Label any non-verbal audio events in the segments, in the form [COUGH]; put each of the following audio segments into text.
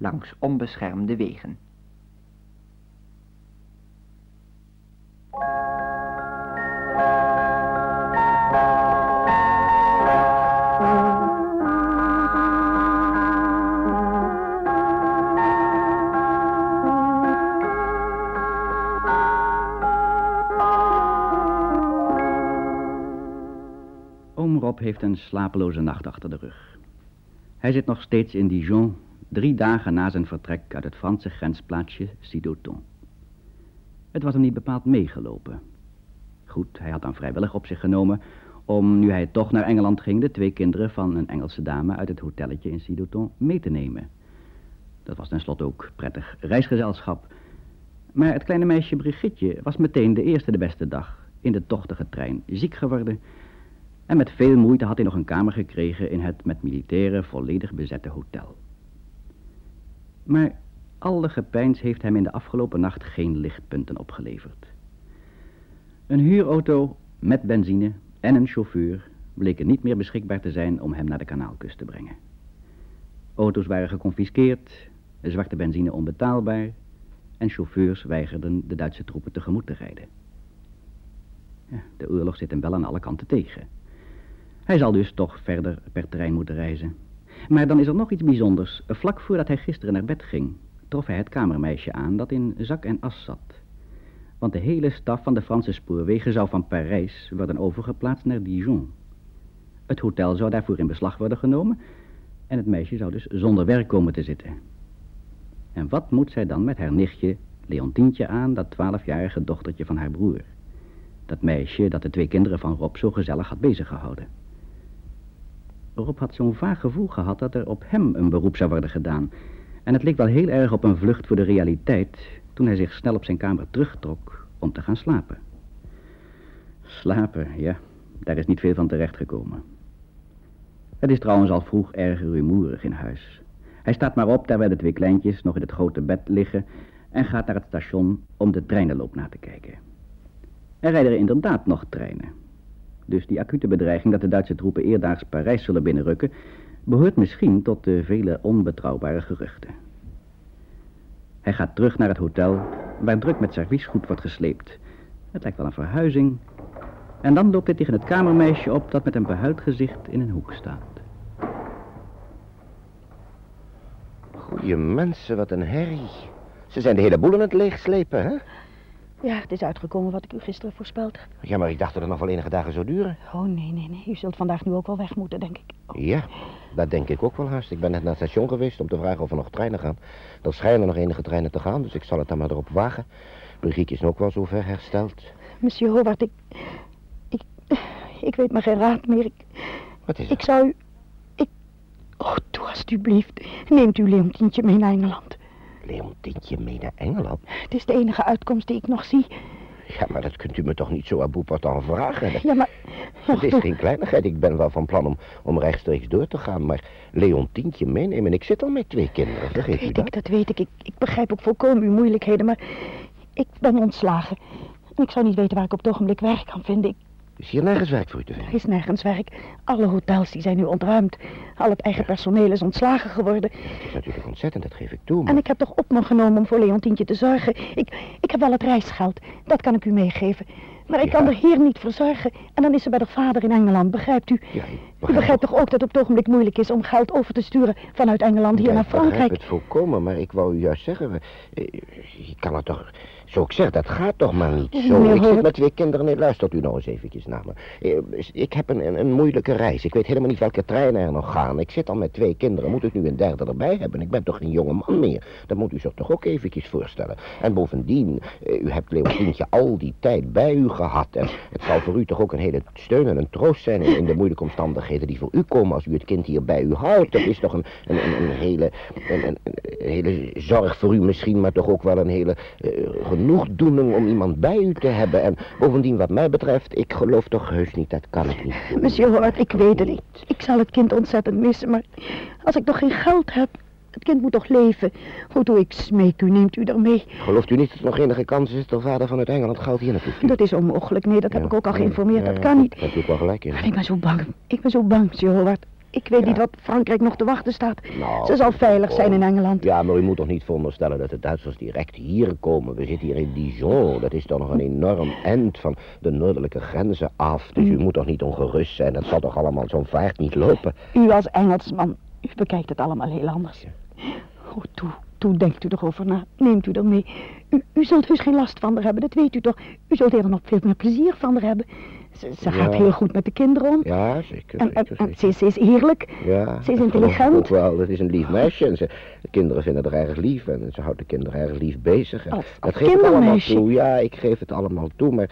langs onbeschermde wegen. Oom heeft een slapeloze nacht achter de rug. Hij zit nog steeds in Dijon, drie dagen na zijn vertrek uit het Franse grensplaatsje Sidoton. Het was hem niet bepaald meegelopen. Goed, hij had dan vrijwillig op zich genomen om, nu hij toch naar Engeland ging, de twee kinderen van een Engelse dame uit het hotelletje in Sidoton mee te nemen. Dat was tenslotte ook prettig reisgezelschap. Maar het kleine meisje Brigitte was meteen de eerste de beste dag in de tochtige trein ziek geworden en met veel moeite had hij nog een kamer gekregen in het met militairen volledig bezette hotel. Maar alle gepeins heeft hem in de afgelopen nacht geen lichtpunten opgeleverd. Een huurauto met benzine en een chauffeur bleken niet meer beschikbaar te zijn om hem naar de kanaalkust te brengen. Auto's waren geconfiskeerd, de zwarte benzine onbetaalbaar en chauffeurs weigerden de Duitse troepen tegemoet te rijden. De oorlog zit hem wel aan alle kanten tegen. Hij zal dus toch verder per trein moeten reizen. Maar dan is er nog iets bijzonders. Vlak voordat hij gisteren naar bed ging, trof hij het kamermeisje aan dat in zak en as zat. Want de hele staf van de Franse spoorwegen zou van Parijs worden overgeplaatst naar Dijon. Het hotel zou daarvoor in beslag worden genomen en het meisje zou dus zonder werk komen te zitten. En wat moet zij dan met haar nichtje Leontientje aan, dat twaalfjarige dochtertje van haar broer? Dat meisje dat de twee kinderen van Rob zo gezellig had beziggehouden. Rob had zo'n vaag gevoel gehad dat er op hem een beroep zou worden gedaan. En het leek wel heel erg op een vlucht voor de realiteit toen hij zich snel op zijn kamer terugtrok om te gaan slapen. Slapen, ja, daar is niet veel van terechtgekomen. Het is trouwens al vroeg erg rumoerig in huis. Hij staat maar op terwijl de twee kleintjes nog in het grote bed liggen en gaat naar het station om de treinenloop na te kijken. Er rijden er inderdaad nog treinen. Dus die acute bedreiging dat de Duitse troepen eerdaags Parijs zullen binnenrukken, behoort misschien tot de vele onbetrouwbare geruchten. Hij gaat terug naar het hotel, waar druk met serviesgoed wordt gesleept. Het lijkt wel een verhuizing. En dan loopt hij tegen het kamermeisje op dat met een behuild gezicht in een hoek staat. Goeie mensen, wat een herrie. Ze zijn de hele boel aan het leegslepen, hè? Ja, het is uitgekomen wat ik u gisteren voorspeld heb. Ja, maar ik dacht dat het nog wel enige dagen zou duren. Oh, nee, nee, nee. U zult vandaag nu ook wel weg moeten, denk ik. Oh. Ja, dat denk ik ook wel haast. Ik ben net naar het station geweest om te vragen of er nog treinen gaan. Er schijnen nog enige treinen te gaan, dus ik zal het dan maar erop wagen. Brigitte is ook wel zover hersteld. Monsieur Howard, ik... Ik... Ik weet maar geen raad meer. Ik, Wat is ik het? zou u... Ik... Oh, doe alstublieft. Neemt u Leontientje mee naar Engeland. Leontientje mee naar Engeland? Het is de enige uitkomst die ik nog zie. Ja, maar dat kunt u me toch niet zo à bout vragen? Ja, maar... Het is geen kleinigheid. Ik ben wel van plan om, om rechtstreeks door te gaan. Maar Leontientje meenemen. Ik zit al met twee kinderen. Vergeet u weet dat? ik, dat weet ik. ik. Ik begrijp ook volkomen uw moeilijkheden, maar... Ik ben ontslagen. En ik zou niet weten waar ik op het ogenblik werk kan vinden. Ik, Is hier nergens werk voor u te er vinden? is nergens werk. Alle hotels die zijn nu ontruimd. Al het eigen personeel is ontslagen geworden. Het is natuurlijk ontzettend, dat geef ik toe. Maar... En ik heb toch op me genomen om voor Leontientje te zorgen. Ik, ik heb wel het reisgeld. Dat kan ik u meegeven. Maar ik kan er hier niet voor zorgen. En dan is ze bij de vader in Engeland, begrijpt u? Ja, ik U begrijpt toch ook dat het op het ogenblik moeilijk is om geld over te sturen vanuit Engeland hier Ja, naar Ik begrijp Frankrijk? het volkomen, maar ik wou u juist zeggen... eh, Je kan het toch... Zo ik zeg, dat gaat toch maar niet. Zo, meneer ik zit met twee kinderen. Nee, luistert u nou eens eventjes naar me. Eh, Ik heb een, een, moeilijke reis. Ik weet helemaal niet welke treinen er nog gaan. Ik zit al met twee kinderen. Moet ik nu een derde erbij hebben? Ik ben toch geen jonge man meer? Dat moet u zich toch ook eventjes voorstellen. En bovendien, eh, u hebt Leontientje al die tijd bij u gehad. En het zal voor u toch ook een hele steun en een troost zijn... in, de moeilijke omstandigheden die voor u komen... als u het kind hier bij u houdt. Dat is toch een, een, een, een hele, een, een, een hele zorg voor u misschien... maar toch ook wel een hele eh, genoegdoening om iemand bij u te hebben. En bovendien, wat mij betreft, ik geloof toch heus niet... dat kan ik niet. Monsieur Howard, ik weet het niet. Ik zal het kind ontzettend missen, maar als ik toch geen geld heb... Het kind moet toch leven? Hoe doe ik smeek u, neemt u daarmee? Gelooft u niet dat er nog enige kans is... dat de vader vanuit Engeland geld hier naartoe? Dat is onmogelijk. Nee, dat heb ik ook al geïnformeerd. ja, dat kan niet. Daar heb ook wel gelijk in. Maar ik ben zo bang. Ik ben zo bang, monsieur Howard. Ik weet niet wat Frankrijk nog te wachten staat. Nou, Ze zal veilig zijn in Engeland. Ja, maar u moet toch niet veronderstellen dat de Duitsers direct hier komen. We zitten hier in Dijon. Dat is toch nog een enorm eind van de noordelijke grenzen af. Dus u Mm. moet toch niet ongerust zijn. Dat zal toch allemaal zo'n vaart niet lopen. U als Engelsman, u bekijkt het allemaal heel anders. Oh, toe, toe, denkt u erover na. Neemt u er mee. U, u zult heus geen last van haar hebben, dat weet u toch. U zult eerder nog veel meer plezier van haar hebben. Ze, ze gaat heel goed met de kinderen om. Ja, zeker, En, en, zeker, en ze, is- ze is eerlijk. Ja, Ze is intelligent. ook wel. Dat is een lief meisje. En ze, de kinderen vinden haar erg lief. En ze houdt de kinderen erg lief bezig. En Als- dat als geef ik allemaal toe. Ja, ik geef het allemaal toe. Maar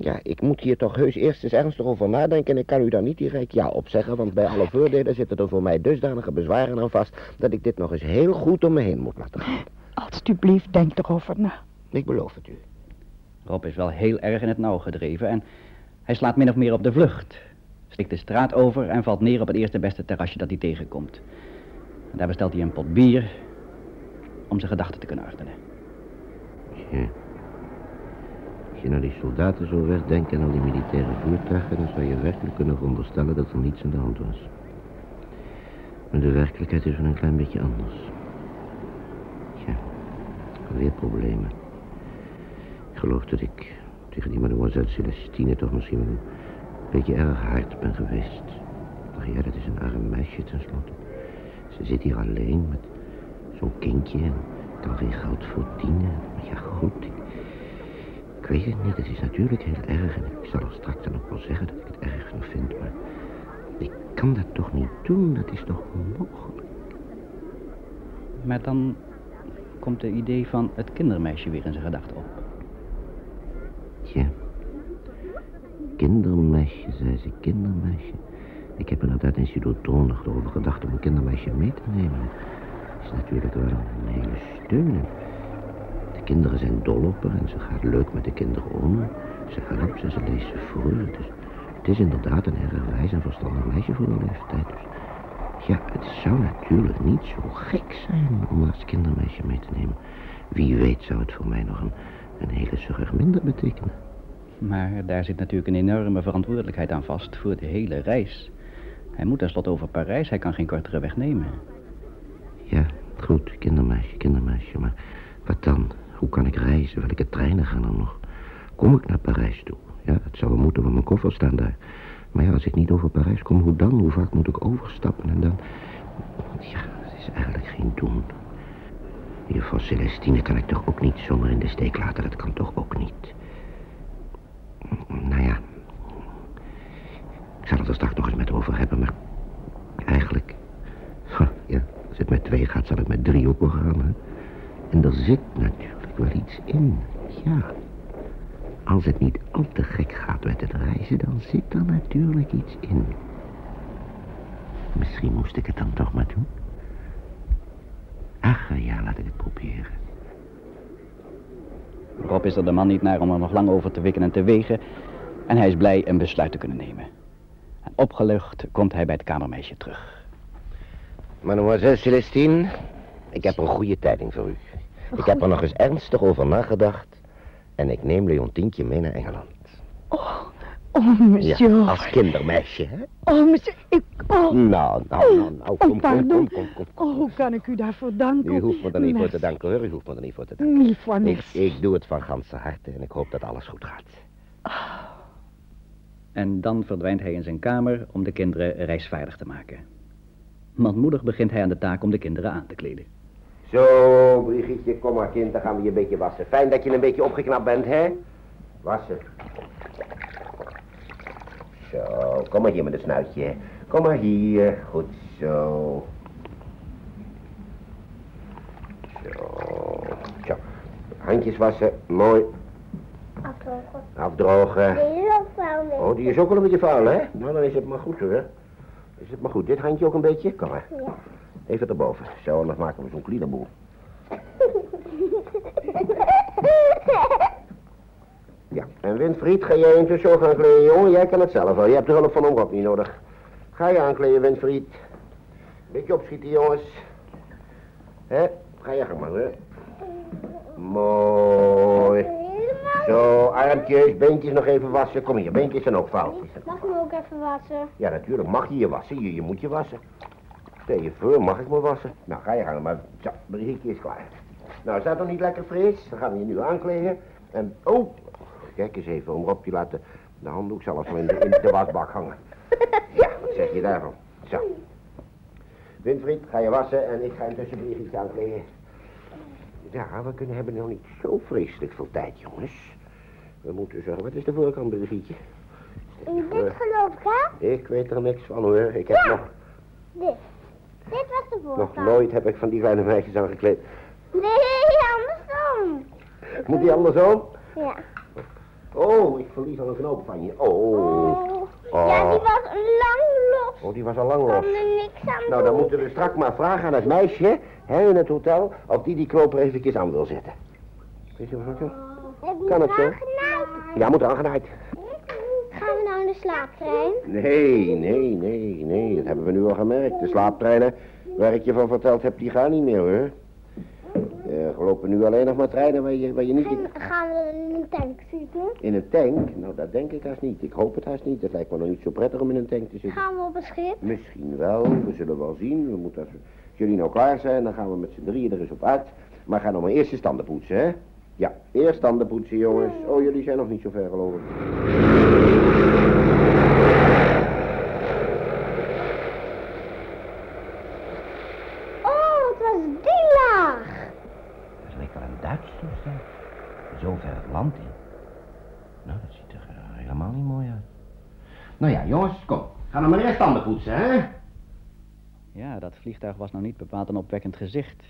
ja, ik moet hier toch heus eerst eens ernstig over nadenken. En ik kan u daar niet direct ja op zeggen. Want bij alle voordelen zitten er voor mij dusdanige bezwaren aan vast... dat ik dit nog eens heel goed om me heen moet laten gaan. Alsjeblieft, denk erover na. Ik beloof het u. Rob is wel heel erg in het nauw gedreven en hij slaat min of meer op de vlucht. Stikt de straat over en valt neer op het eerste beste terrasje dat hij tegenkomt. En daar bestelt hij een pot bier om zijn gedachten te kunnen ordenen. Ja. Als je naar die soldaten zo wegdenkt en al die militaire voertuigen... dan zou je werkelijk kunnen veronderstellen dat er niets aan de hand was. Maar de werkelijkheid is wel een klein beetje anders. Ja, weer problemen. Ik geloof dat ik tegen die mademoiselle Celestine toch misschien een beetje erg hard ben geweest. Ach ja, dat is een arm meisje tenslotte. Ze zit hier alleen met zo'n kindje en kan geen geld verdienen. Ja, goed, ik, weet het niet. Het is natuurlijk heel erg en ik zal er straks dan ook wel zeggen dat ik het erg van vind. Maar ik kan dat toch niet doen, dat is toch onmogelijk. Maar dan komt het idee van het kindermeisje weer in zijn gedachten op. Kindermeisje, zei ze, kindermeisje. Ik heb inderdaad in Sudoton erover gedacht om een kindermeisje mee te nemen. Dat is natuurlijk wel een hele steun. De kinderen zijn dol op haar en ze gaat leuk met de kinderen om. Ze helpt ze, ze leest ze voor. Het is inderdaad een erg wijs en verstandig meisje voor de leeftijd. Dus ja, het zou natuurlijk niet zo gek zijn om als kindermeisje mee te nemen. Wie weet zou het voor mij nog een, een hele zorg minder betekenen. Maar daar zit natuurlijk een enorme verantwoordelijkheid aan vast voor de hele reis. Hij moet tenslotte over Parijs, hij kan geen kortere weg nemen. Ja, goed, kindermeisje, kindermeisje. Maar wat dan? Hoe kan ik reizen? Welke treinen gaan er nog? Kom ik naar Parijs toe? Ja, het zou wel moeten, want mijn koffers staan daar. Maar ja, als ik niet over Parijs kom, hoe dan? Hoe vaak moet ik overstappen en dan... Ja, het is eigenlijk geen doen. Juffrouw Celestine kan ik toch ook niet zomaar in de steek laten. Dat kan toch ook niet. Nou ja. Ik zal het er straks nog eens met over hebben, maar... Eigenlijk... Ja, als het met twee gaat, zal het met drie ook wel gaan? En er zit natuurlijk wel iets in. Ja. Als het niet al te gek gaat met het reizen, dan zit er natuurlijk iets in. Misschien moest ik het dan toch maar doen. Ach, ja, laat ik het proberen. Rob is er de man niet naar om er nog lang over te wikken en te wegen. En hij is blij een besluit te kunnen nemen. En opgelucht komt hij bij het kamermeisje terug. Mademoiselle Celestine, ik heb een goede tijding voor u. Ik heb er nog eens ernstig over nagedacht. En ik neem Leontientje mee naar Engeland. Oh, oh, monsieur. Ja, als kindermeisje, hè? Oh, monsieur, ik... Oh, Nou, nou, nou, nou, oh, kom, kom, pardon. kom, kom, kom. Oh, hoe kan ik u daarvoor danken? U hoeft me er niet voor te danken, hoor. U hoeft me er niet voor te danken. Mille fois Ik, merci. ik doe het van ganse harte en ik hoop dat alles goed gaat. En dan verdwijnt hij in zijn kamer om de kinderen reisvaardig te maken. Manmoedig begint hij aan de taak om de kinderen aan te kleden. Zo, Brigitte, kom maar kind, dan gaan we je een beetje wassen. Fijn dat je een beetje opgeknapt bent, hè? Wassen. Zo, kom maar hier met het snuitje. Kom maar hier, goed zo. Zo, zo. Handjes wassen, mooi. Afdrogen. Afdrogen. Deze is ook vuil. Oh, die is ook wel een beetje vuil, hè? Nou, dan is het maar goed, hoor. Is het maar goed. Dit handje ook een beetje? Kom maar. Ja. Even erboven. Zo, dan maken we zo'n kliederboel. [LAUGHS] Ja, en Winfried, ga jij intussen zo gaan kleden, jongen? Jij kan het zelf wel. Je hebt de hulp van Rob niet nodig. Ga je aankleden, Winfried. Beetje opschieten, jongens. Hè? Ga je gang maar, hè? Mooi. Helemaal Zo, armpjes, beentjes nog even wassen. Kom hier, beentjes zijn ook foutjes. Mag ik me ook even wassen? Ja, natuurlijk mag je je wassen. Je, je moet je wassen. Stel je voor, mag ik me wassen? Nou, ga je gang, maar zo, Brigitte is klaar. Nou, staat nog niet lekker fris? Dan gaan we je nu aankleden. En, oh, kijk eens even, om je laat de, de handdoek zelfs wel in de, in de wasbak hangen. [LAUGHS] Ja, wat zeg je daarvan? Zo. Winfried, ga je wassen en ik ga intussen Brigitte aankleden. Ja, we kunnen hebben nog niet zo vreselijk veel tijd, jongens. We moeten zorgen, wat is de voorkant, Brigitte? In dit geloof ik, hè? Ik weet er niks van hoor. Ik heb Ja. nog, Dit. Dit was de voorkant. nog nooit heb ik van die kleine meisjes aangekleed. Nee, andersom. Moet die andersom? Ja. Oh, ik verlies al een knoop van je. Oh. Oh. Ja, die was lang los. Oh, die was al lang los. kan er niks aan Nou, dan doen. moeten we straks maar vragen aan het meisje hè, in het hotel of die die knoop er eventjes aan wil zetten. Weet je wat ik Kan het zo? Ja, moet aangenaaid. Gaan we nou in de slaaptrein? Nee, nee, nee, nee. Dat hebben we nu al gemerkt. De slaaptreinen waar ik je van verteld heb, die gaan niet meer hoor. Er lopen nu alleen nog maar treinen waar je, waar je niet... En gaan we in een tank zitten? In een tank? Nou, dat denk ik haast niet. Ik hoop het haast niet. Het lijkt me nog niet zo prettig om in een tank te zitten. Gaan we op een schip? Misschien wel. We zullen wel zien. We moeten, als, we- als jullie nou klaar zijn, dan gaan we met z'n drieën er eens op uit. Maar ga nog maar eerst je standen poetsen, hè? Ja, eerst standen poetsen, jongens. Oh, jullie zijn nog niet zo ver, geloof ik. Oh, het was die laag. Dat lijkt wel een Duits toestel. Zo ver het land in. Nou, dat ziet er eh, helemaal niet mooi uit. Nou kom. Ga nog maar eerst poetsen, hè? Ja, dat vliegtuig was nou niet bepaald een opwekkend gezicht.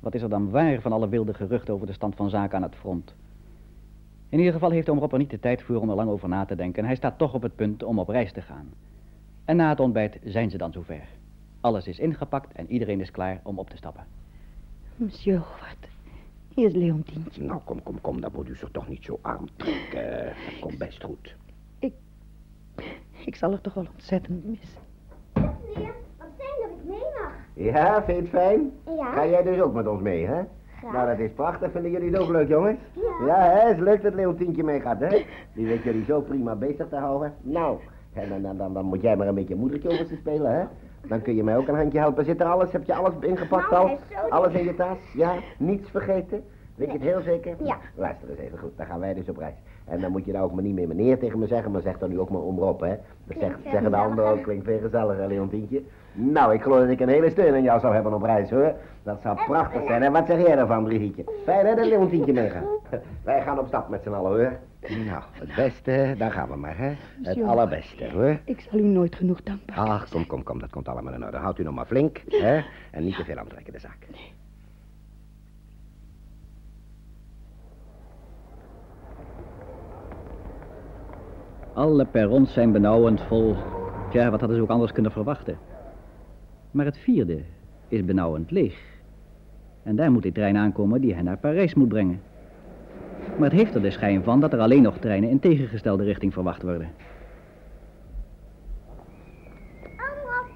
Wat is er dan waar van alle wilde geruchten over de stand van zaken aan het front? In ieder geval heeft oom Rob er niet de tijd voor om er lang over na te denken. En hij staat toch op het punt om op reis te gaan. En na het ontbijt zijn ze dan zover. Alles is ingepakt en iedereen is klaar om op te stappen. Monsieur Howard, hier is Leontientje. Nou, kom, kom, kom. Dat moet u zich toch niet zo aantrekken. Dat [LAUGHS] komt best goed. Ik zal er toch wel ontzettend missen. Meneer, wat fijn dat ik mee mag. Ja, vind je het fijn? Ga Ja? jij dus ook met ons mee, hè? Graag. Nou, dat is prachtig. Vinden jullie het ook leuk, jongens? Ja. Ja, hè? Het is leuk dat Leontientje meegaat, hè? Die weet jullie zo prima bezig te houden. Nou, en dan, dan, dan, dan moet jij maar een beetje moedertje over ze spelen, hè? Dan kun je mij ook een handje helpen. Zit er alles? Heb je alles ingepakt Nou, al? hij is zo Alles in je tas? Ja? Niets vergeten? Weet je het heel zeker? Ja. Luister eens even goed, dan gaan wij dus op reis. En dan moet je nou ook maar niet meer meneer tegen me zeggen, maar zeg dan nu ook maar omroep, hè? Dat zeggen de anderen ook, klinkt veel gezelliger, Leontientje. Nou, ik geloof dat ik een hele steun aan jou zou hebben op reis, hoor. Dat zou prachtig zijn. En wat zeg jij ervan, Brigitte? Fijn, hè, dat Leontientje meegaat. [LAUGHS] Wij gaan op stap met z'n allen, hoor. Nou, het beste, daar gaan we maar, hè? Het Zo. allerbeste, hoor. Ik zal u nooit genoeg dankbaar Ach, kom, kom, kom, dat komt allemaal in orde. Houdt u nog maar flink, hè? En niet te veel aantrekken, de zaak. Alle perrons zijn benauwend vol. Tja, wat hadden ze ook anders kunnen verwachten? Maar het vierde is benauwend leeg. En daar moet die trein aankomen die hen naar Parijs moet brengen. Maar het heeft er de schijn van dat er alleen nog treinen in tegengestelde richting verwacht worden.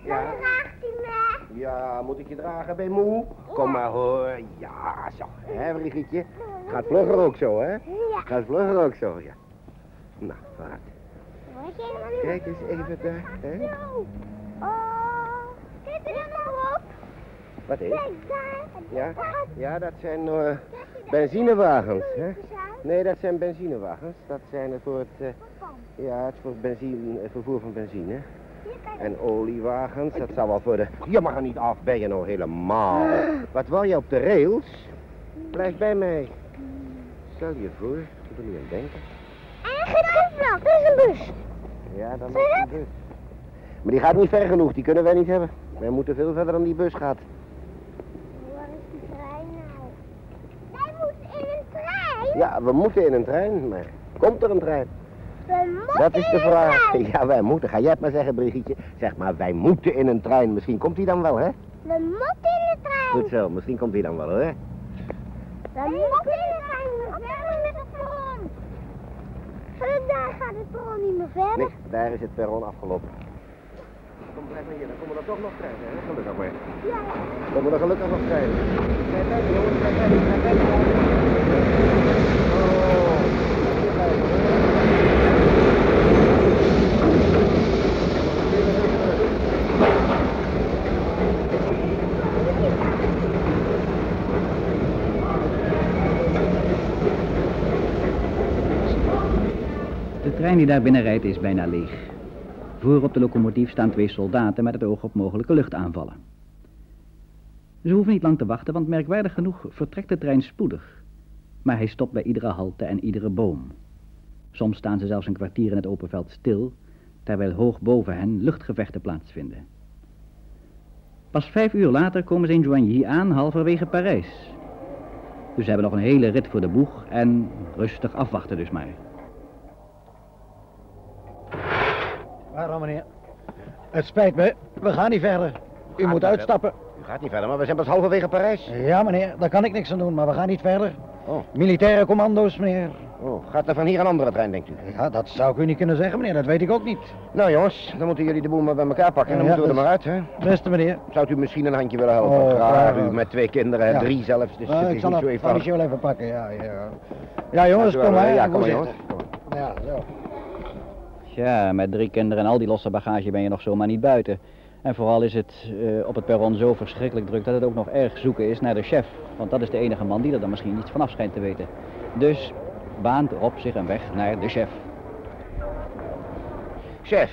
Ja. dan draagt u me. Ja, moet ik je dragen, ben je moe? Kom maar hoor. Ja, zo. Hè, Brigitte? Gaat vlugger ook zo, hè? Ja. Gaat vlugger ook zo, ja. Nou, vooruit. Word je helemaal niet Kijk eens even daar, hè? Oh, kijk er dan maar op. Wat is? Ja? Ja, dat zijn eh, benzinewagens, hè? Nee, dat zijn benzinewagens. Dat zijn het voor het, eh, ja, het voor benzine, het vervoer van benzine. En oliewagens, dat zal wel voor de... Je mag er niet af, ben je nou helemaal. Wat wou je op de rails? Blijf bij mij. Stel je voor, ik moet er niet aan denken. En geen dat is een bus. Ja, dan is die bus. Maar die gaat niet ver genoeg, die kunnen wij niet hebben. Wij moeten veel verder dan die bus gaat. Waar is die trein nou? Wij moeten in een trein. Ja, we moeten in een trein, maar komt er een trein? We moeten Dat is de een vraag. [LAUGHS] Ja, wij moeten. Ga jij het maar zeggen, Brigitte. Zeg maar, wij moeten in een trein. Misschien komt hij dan wel, hè? We moeten in de trein. Goed zo, misschien komt hij dan wel, hoor. We moeten in de trein. We verder met het gaat het perron niet meer verder. Nee, daar is het perron afgelopen. Kom, blijf maar hier. Dan komen er toch nog treinen, hè? Gelukkig maar. Ja. Komen er gelukkig nog treinen. Blijf bij me, jongens. Blijf bij me. Blijf bij me. Oh. Trein die daar binnen rijdt is bijna leeg. Voor op de locomotief staan twee soldaten met het oog op mogelijke luchtaanvallen. Ze hoeven niet lang te wachten, want merkwaardig genoeg vertrekt de trein spoedig. Maar hij stopt bij iedere halte en iedere boom. Soms staan ze zelfs een kwartier in het open veld stil, terwijl hoog boven hen luchtgevechten plaatsvinden. Pas vijf uur later komen ze in Joigny aan, halverwege Parijs. Dus ze hebben nog een hele rit voor de boeg en rustig afwachten dus maar. Waarom, meneer? Het spijt me, we gaan niet verder. U Gaat moet uitstappen. U gaat niet verder, maar we zijn pas halverwege Parijs. Ja, meneer, daar kan ik niks aan doen, maar we gaan niet verder. Oh. Militaire commando's, meneer. Oh, gaat er van hier een andere trein, denkt u? Ja, dat zou ik u niet kunnen zeggen, meneer, dat weet ik ook niet. Nou jongens, dan moeten jullie de boel maar bij elkaar pakken en dan Ja, moeten we er dat maar uit, hè? Beste meneer. Zou u misschien een handje willen helpen? Oh, Graag, graag. u met twee kinderen, Ja. drie zelfs, dus Ah, het ik zal niet zo wel even pakken, ja, ja. Ja, jongens, kom maar. Ja, kom maar jongens. Ja, zo. Tja, met drie kinderen en al die losse bagage ben je nog zomaar niet buiten. En vooral is het eh, op het perron zo verschrikkelijk druk dat het ook nog erg zoeken is naar de chef. Want dat is de enige man die er dan misschien iets vanaf schijnt te weten. Dus baant Rob zich een weg naar de chef. Chef,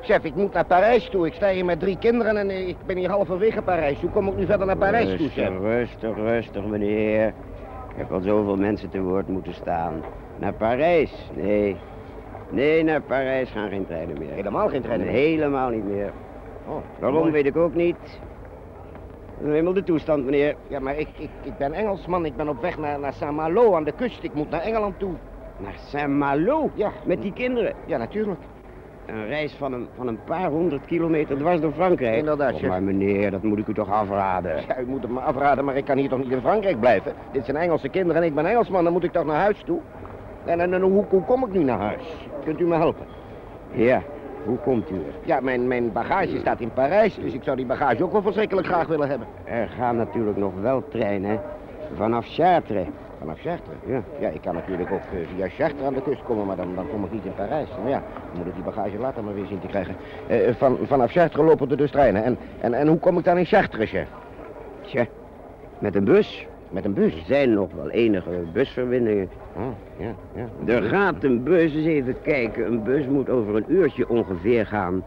chef, ik moet naar Parijs toe. Ik sta hier met drie kinderen en ik ben hier halverwege Parijs. Hoe kom ik nu verder naar Parijs toe, chef? Rustig, rustig, rustig, meneer. Ik heb al zoveel mensen te woord moeten staan. Naar Parijs? Nee. Nee, naar Parijs gaan geen treinen meer. Helemaal geen treinen meer? Helemaal niet meer. Oh, Waarom mooi. weet ik ook niet. Dat is helemaal de toestand, meneer. Ja, maar ik, ik, ik ben Engelsman. Ik ben op weg naar, naar Saint-Malo aan de kust. Ik moet naar Engeland toe. Naar Saint-Malo? Ja. Met die kinderen? Ja, natuurlijk. Een reis van een, van een paar honderd kilometer dwars door Frankrijk. Inderdaad, Oh, maar meneer, dat moet ik u toch afraden. Ja, u moet het me afraden, maar ik kan hier toch niet in Frankrijk blijven? Dit zijn Engelse kinderen en ik ben Engelsman. Dan moet ik toch naar huis toe? En, en, en hoe, hoe kom ik nu naar huis? Kunt u me helpen? Ja, hoe komt u er? Ja, mijn, mijn bagage staat in Parijs, dus ik zou die bagage ook wel verschrikkelijk graag willen hebben. Er gaan natuurlijk nog wel treinen vanaf Chartres. Vanaf Chartres? Ja. Ja, ik kan natuurlijk ook eh, via Chartres aan de kust komen, maar dan, dan kom ik niet in Parijs. Nou ja, dan moet ik die bagage later maar weer zien te krijgen. Eh, van, vanaf Chartres lopen er dus treinen. En, en, en hoe kom ik dan in Chartres, chef? Tja, met een bus. Met een bus? Er zijn nog wel enige busverbindingen. Oh, ja, ja. Er gaat een bus, eens even kijken. Een bus moet over een uurtje ongeveer gaan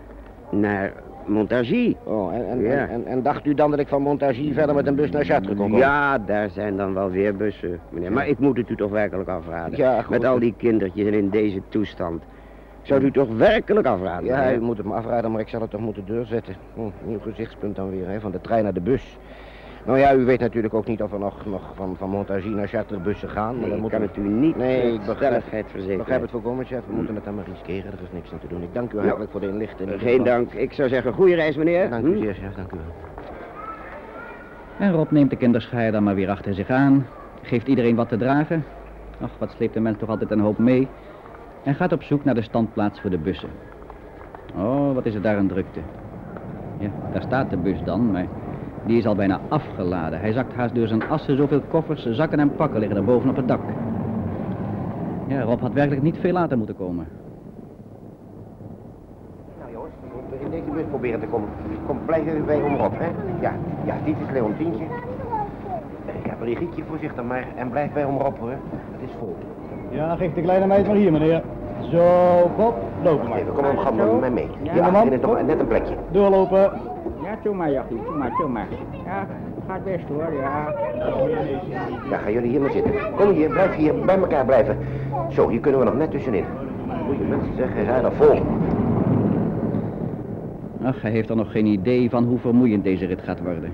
naar Montargis. Oh, en, en, Ja. en, dacht u dan dat ik van Montargis verder met een bus naar Chartres kon komen? Ja, daar zijn dan wel weer bussen, meneer. Maar ik moet het u toch werkelijk afraden. Ja, goed. Met al die kindertjes en in deze toestand. Ik zou u toch werkelijk afraden. Ja, meneer. u moet het me afraden, maar ik zal het toch moeten doorzetten. Hm, nieuw gezichtspunt dan weer, hè, van de trein naar de bus. Nou ja, u weet natuurlijk ook niet of er nog, nog van, van Montargis naar Chartres bussen gaan. Maar Nee, dan ik kan u- het u niet Nee, ik begrijp- stelligheid Ik verzekeren. begrijp het volkomen, chef. We moeten het dan maar riskeren. Er is niks aan te doen. Ik dank u Nou, hartelijk voor de inlichting. Geen dank. Ik zou zeggen, goede reis, meneer. Dank u Hm? zeer, chef. Dank u wel. En Rob neemt de kinderschaar dan maar weer achter zich aan. Geeft iedereen wat te dragen. Ach, wat sleept de mens toch altijd een hoop mee. En gaat op zoek naar de standplaats voor de bussen. Oh, wat is er daar een drukte. Ja, daar staat de bus dan, maar die is al bijna afgeladen. Hij zakt haast door zijn assen, zoveel koffers, zakken en pakken liggen er boven op het dak. Ja, Rob had werkelijk niet veel later moeten komen. Nou jongens, we moeten in deze bus proberen te komen. Kom, blijf even bij omroep, hè? Ja, ja, dit is Leontientje. Ik heb Brigietje voorzichtig maar en blijf bij omroep, hoor. Het is vol. Ja, geef de kleine meid maar hier, meneer. Zo, Bob, lopen maar. Even, kom op, ga maar met mij mee. Ja, Ja, man. net een plekje. Doorlopen. Maar, Jachie, doe maar. Ja, gaat best hoor, ja. Ja, gaan jullie hier maar zitten. Kom hier, blijf hier bij elkaar blijven. Zo, hier kunnen we nog net tussenin. Goeie mensen zeggen, hij zijn er vol. Ach, hij heeft er nog geen idee van hoe vermoeiend deze rit gaat worden.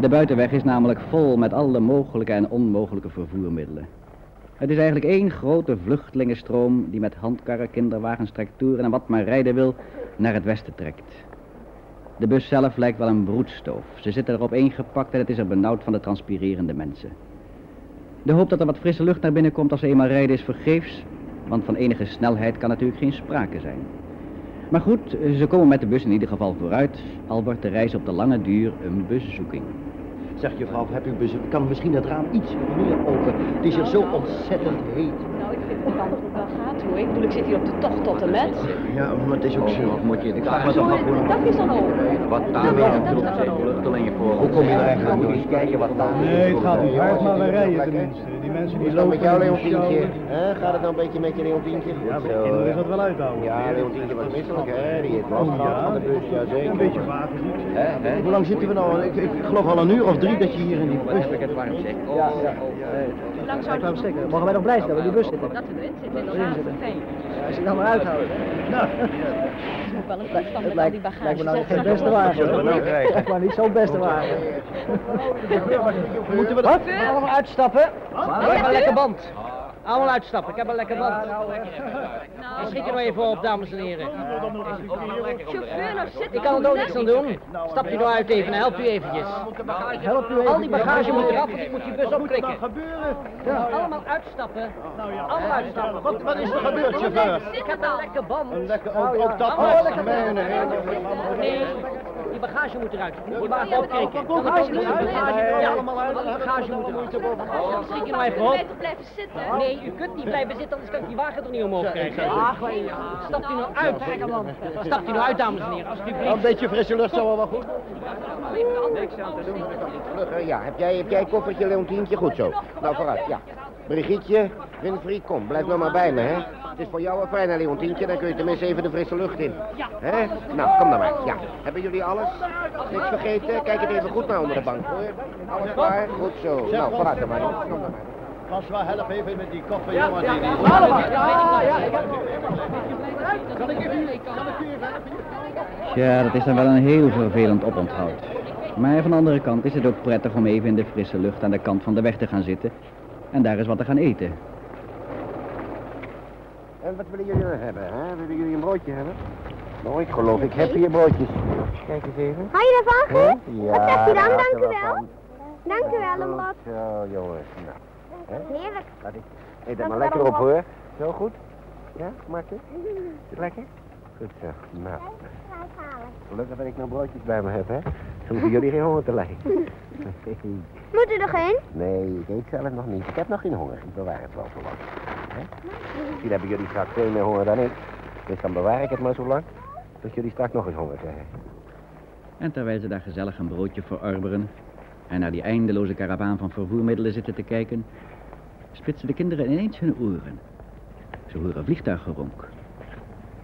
De buitenweg is namelijk vol met alle mogelijke en onmogelijke vervoermiddelen. Het is eigenlijk één grote vluchtelingenstroom die met handkarren, kinderwagens, tractoren en wat maar rijden wil naar het westen trekt. De bus zelf lijkt wel een broedstoof. Ze zitten erop ingepakt en het is er benauwd van de transpirerende mensen. De hoop dat er wat frisse lucht naar binnen komt als ze eenmaal rijden is vergeefs, want van enige snelheid kan natuurlijk geen sprake zijn. Maar goed, ze komen met de bus in ieder geval vooruit, al wordt de reis op de lange duur een buszoeking. Zeg juffrouw, heb u bezoek? Kan misschien het raam iets meer open? Het is hier zo ontzettend heet. Nou, ik vind het wel. Hoor. Ik bedoel, ik zit hier op de tocht tot en met. Ja, maar het is ook zo. Wat moet je? Ik vraag me toch af af Dat is dan ook. wat daar weer zijn vluchtelingen voor. Hoe kom je er eigenlijk Moet eens kijken wat daar Nee, het gaat niet hard, maar we rijden tenminste. Mensen Hoe die lopen... met jou, Leontientje? Hè, Gaat het nou een beetje met je, Leontientje? Goed Ja, zo, kinderen is dat wel uithouden. Ja, Leontientje was misselijk, hè? Die heeft last gehad van de bus, ja zeker. Een beetje hè? Hoe lang zitten we nou? Ik, ik geloof al een uur of drie dat je hier in die bus... het warm zeg. Ja, ja. Hoe lang zou Ik het mogen wij nog blij zijn dat we in die bus zitten? Dat we erin zitten, inderdaad. Fijn. Als je dan maar uithoudt. Nou, Het moet wel een toestand met al lijkt, die bagage. lijkt me nou geen beste wagen. We? Zeg maar niet zo'n beste wagen. Moeten we Wat? Allemaal uitstappen. Heb een lekker band. Allemaal uitstappen, ik heb een lekker band. Ik schiet er nog even op, dames en heren. Chauffeur, nou zit Ik kan er ook niks aan doen. Stap je nou uit even, dan help u eventjes. Help u even. Al die bagage moet eraf, want ik moet die bus opklikken. gebeuren? Allemaal uitstappen. Allemaal uitstappen. Wat, wat is er gebeurd, chauffeur? Ik heb een lekker band. Een lekker, ook, ook dat Oh, Nee, die bagage moet eruit. Moet die ik ook niet? Nee, Ja, allemaal uit. bagage moet eruit. Schrik je nou even op. blijven zitten? Nee, u kunt niet blijven zitten, anders kan ik die wagen toch niet omhoog krijgen. Stapt u nou uit. Stapt u nou uit, dames en heren, Een alsjeblieft. beetje frisse lucht zou wel goed. Vlugger, ja. Heb jij, heb jij een koffertje, Leontientje? Goed zo. Nou, vooruit, ja. Brigitte, Winfried, kom. Blijf nou maar bij me, hè. Het is voor jou een fijn, hè, Leontientje. Dan kun je tenminste even de frisse lucht in. Hè? Nou, kom dan maar. Ja. Hebben jullie alles? Niks vergeten? Kijk het even goed naar onder de bank, hoor. Alles klaar? Goed zo. Nou, vooruit dan maar. Kom dan maar. François, help even met die koffer, jongen. die- Allemaal. Ja, ja, ik heb... Kan ik even... Kan ik u even... Ja, dat is dan wel een heel vervelend oponthoud. Maar van de andere kant is het ook prettig om even in de frisse lucht aan de kant van de weg te gaan zitten. En daar eens wat te gaan eten. En wat willen jullie dan hebben, hè? Willen jullie een broodje hebben? Nou, ik geloof, ik heb hier broodjes. Kijk eens even. Hou je ervan, Guus? Ja, Wat zegt u dan? Dank u wel. van. Dank u wel, omdat... Zo, jongens. Nou, Heerlijk. laat ik... Eet dat Dank maar lekker op, hoor. Zo goed? Ja, gemakkelijk? Is het lekker? Goed zo. Nou, gelukkig dat ik nog broodjes bij me heb, hè. Zo hoeven jullie geen honger te lijden. Moet u er geen? Nee, ik eet zelf nog niet. Ik heb nog geen honger. Ik bewaar het wel zo lang. Hè? Misschien hebben jullie straks veel meer honger dan ik. Dus dan bewaar ik het maar zo lang. Tot jullie straks nog eens honger krijgen. En terwijl ze daar gezellig een broodje verorberen en naar die eindeloze karavaan van vervoermiddelen zitten te kijken, spitsen de kinderen ineens hun oren. Ze horen vliegtuiggeronk.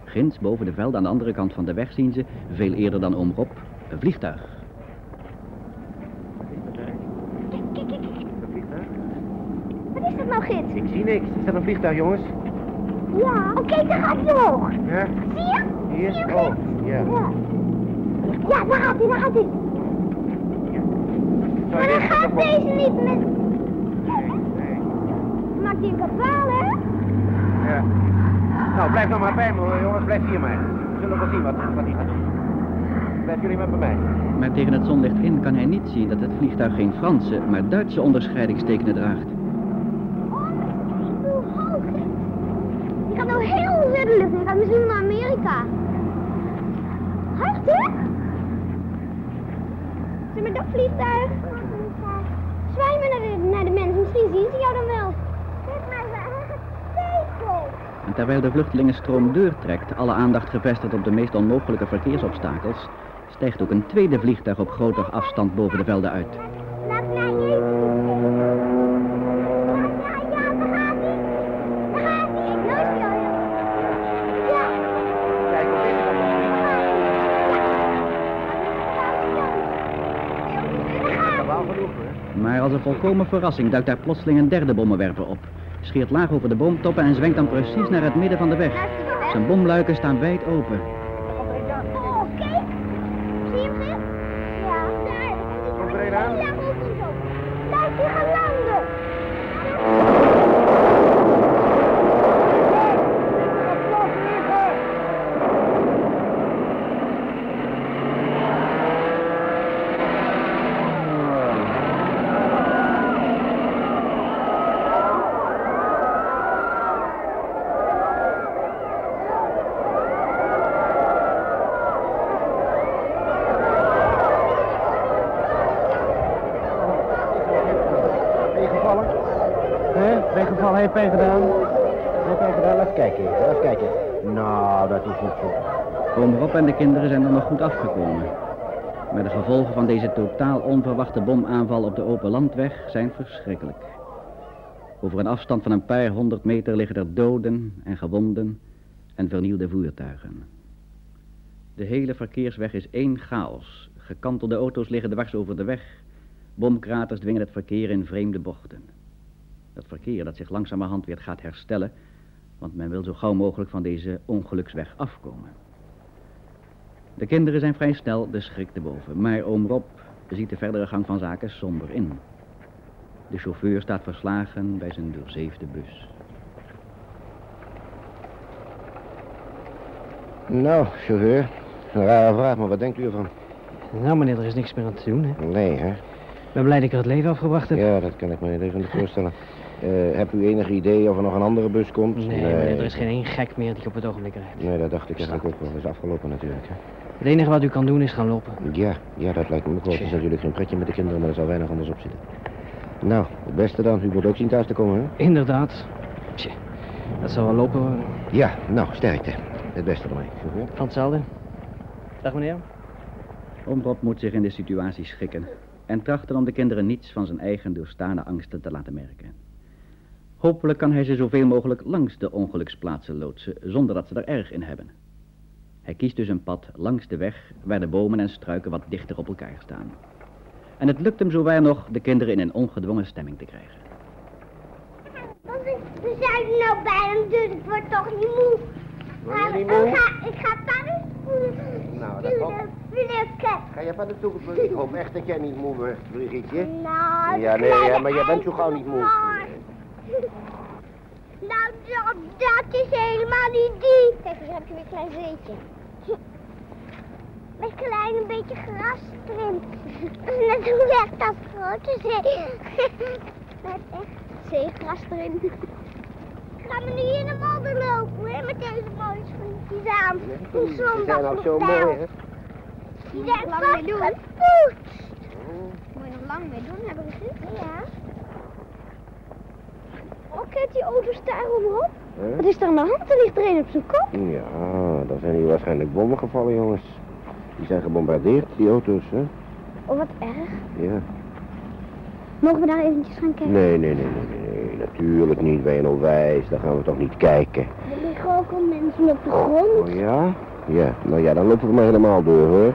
Ginds boven de velden aan de andere kant van de weg zien ze, veel eerder dan oom Rob, een vliegtuig. Kijk, kijk, kijk. Wat is dat nou, gids? Ik zie niks. Is dat een vliegtuig, jongens? Ja. Oh, kijk, daar gaat hij omhoog. Ja? Zie je? Hier? Zie je, Oh, ja. Ja. Ja, daar gaat hij, daar gaat hij. Maar dan gaat deze niet met... Maakt hij een kapaal, hè? Ja. Nou, blijf nog maar bij me, hoor, jongens. Blijf hier maar. We zullen wel zien wat, wat hij gaat doen. Blijf jullie maar bij mij. Maar tegen het zonlicht in kan hij niet zien dat het vliegtuig geen Franse, maar Duitse onderscheidingstekenen draagt. Hoe hoog is Die gaat nou in. Die gaat misschien naar Amerika. Hè? Zeg maar dat vliegtuig. Zwaai naar de, naar de mensen. Misschien zien ze jou dan wel. Kijk maar. En terwijl de vluchtelingenstroom doortrekt, alle aandacht gevestigd op de meest onmogelijke verkeersobstakels, stijgt ook een tweede vliegtuig op groter afstand boven de velden uit. Volkomen verrassing duikt daar plotseling een derde bommenwerper op. Scheert laag over de boomtoppen en zwenkt dan precies naar het midden van de weg. Zijn bomluiken staan wijd open. Oh, kijk. Zie je hem, Gert? Ja, daar. Komt er een aan? Ja, goed zo. Laat die gaan landen. Pijn gedaan? Wat heb je gedaan? Kijken even, laat kijken. Nou, dat is niet. Oom Rob en de kinderen zijn er nog goed afgekomen. Maar de gevolgen van deze totaal onverwachte bomaanval op de open landweg zijn verschrikkelijk. Over een afstand van een paar honderd meter liggen er doden en gewonden en vernielde voertuigen. De hele verkeersweg is één chaos. Gekantelde auto's liggen dwars over de weg. Bomkraters dwingen het verkeer in vreemde bochten. Dat verkeer dat zich langzamerhand weer gaat herstellen, want men wil zo gauw mogelijk van deze ongeluksweg afkomen. De kinderen zijn vrij snel de schrik te boven, maar oom Rob ziet de verdere gang van zaken somber in. De chauffeur staat verslagen bij zijn doorzeefde bus. Nou, chauffeur. Een rare vraag, maar wat denkt u ervan? Nou, meneer, er is niks meer aan te doen, hè. Nee, hè? Ik ben blij dat ik er het leven afgebracht heb. Ja, dat kan ik me niet even voorstellen. Eh hebt u enig idee of er nog een andere bus komt? Nee, meneer, er is geen één gek meer die op het ogenblik rijdt. Nee, dat dacht ik eigenlijk ook wel. Dat is afgelopen natuurlijk, hè? Het enige wat u kan doen is gaan lopen. Ja, ja, dat lijkt me ook wel. Het is natuurlijk geen pretje met de kinderen, maar er zal weinig anders op zitten. Nou, het beste dan. U moet ook zien thuis te komen, hè? Inderdaad. Tje, dat zal wel lopen worden. Ja, nou, sterkte. Het beste ermee. Van hetzelfde. Dag, meneer. Oom moet zich in de situatie schikken en trachten om de kinderen niets van zijn eigen doorstaande angsten te laten merken. Hopelijk kan hij ze zoveel mogelijk langs de ongeluksplaatsen loodsen, zonder dat ze er erg in hebben. Hij kiest dus een pad langs de weg waar de bomen en struiken wat dichter op elkaar staan. En het lukt hem zowaar nog de kinderen in een ongedwongen stemming te krijgen. We zijn er nou bijna, dus ik word toch niet moe. Word je niet Maar moe? Ik ga, ik ga paddenstoelen Nou, dat komt. Ga je van de toekomst? Ik hoop echt dat jij niet moe wordt, Brigitte. Nou, Ja, nee, ja, maar jij bent zo gauw niet moe. Nou, dat, dat is helemaal niet die. Kijk, hier heb je weer een klein zeetje. Met klein een beetje gras erin. Net hoe echt dat grote zee. Met echt zeegras erin. Gaan we nu in de modder lopen, hè, met deze mooie schoentjes aan. Ze zijn al zo mooi, hè? Die zijn vast gepoetst. Moet je nog lang mee doen, hebben we gezien? Ja. Oh, kijk, die auto daar omhoog. Hè? Wat is er aan de hand? Er ligt er een op zijn kop. Ja, daar zijn hier waarschijnlijk bommen gevallen, jongens. Die zijn gebombardeerd, die auto's, hè? Oh, wat erg. Ja. Mogen we daar eventjes gaan kijken? Nee, nee, nee, nee, nee, natuurlijk niet. Ben je nou wijs? Daar gaan we toch niet kijken. Er liggen ook al mensen op de grond. Oh ja? Ja, nou ja, dan lopen we maar helemaal door, hoor.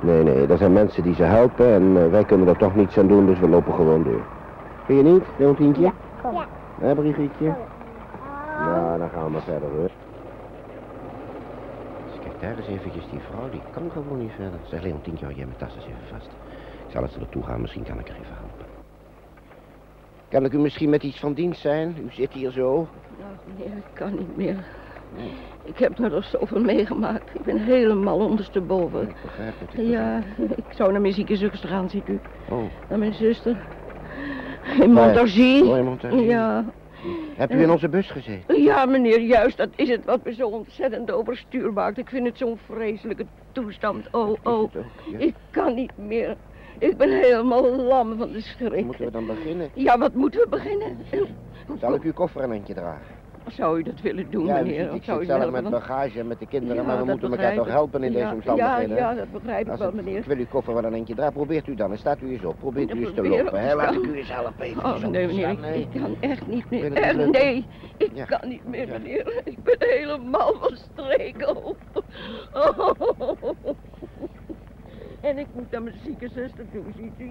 Nee, nee, er zijn mensen die ze helpen en eh, wij kunnen er toch niets aan doen, dus we lopen gewoon door. Vind je niet, Leontientje? Ja, kom. Ja. Hé, Brigitte? Nou, dan gaan we maar verder, hoor. Dus kijk, daar eens eventjes die vrouw, die kan gewoon niet verder. Zeg, Leontientje, hou jij mijn tas eens even vast. Ik zal ze naartoe gaan, misschien kan ik er even helpen. Kan ik u misschien met iets van dienst zijn? U zit hier zo. Nou, meneer, ik kan niet meer. Ik heb er nog zoveel meegemaakt. Ik ben helemaal ondersteboven. Ik begrijp het. ik Ja, ik zou naar mijn zieke zuster gaan, ziet u. Oh, Naar mijn zuster. In Montargis. Oh, in Montargis. Ja. Heb u in onze bus gezeten? Ja, meneer, juist. Dat is het wat me zo ontzettend overstuur maakt. Ik vind het zo'n vreselijke toestand. Oh, oh. het ook, ja. Ik kan niet meer. Ik ben helemaal lam van de schrik. Moeten we dan beginnen? Ja, wat moeten we beginnen? Zal ik uw koffer een eindje dragen? Zou u dat willen doen, ja, meneer? ik zou zit zelf met bagage en met de kinderen, Ja, maar we moeten elkaar toch helpen in Ja, deze omstandigheden. Ja, ja, dat begrijp ik wel, meneer. Ik wil uw koffer wel een eentje dragen. Probeert u dan en staat u eens op. Probeert u eens te lopen. Hè? Laat ik u eens helpen. Even Oh, nee, meneer, ik, nee. ik kan echt niet meer. Echt, lukken? nee, ik kan niet meer, meneer. Ik ben helemaal van streek. Oh. Oh. En ik moet naar mijn zieke zuster toe, ziet u.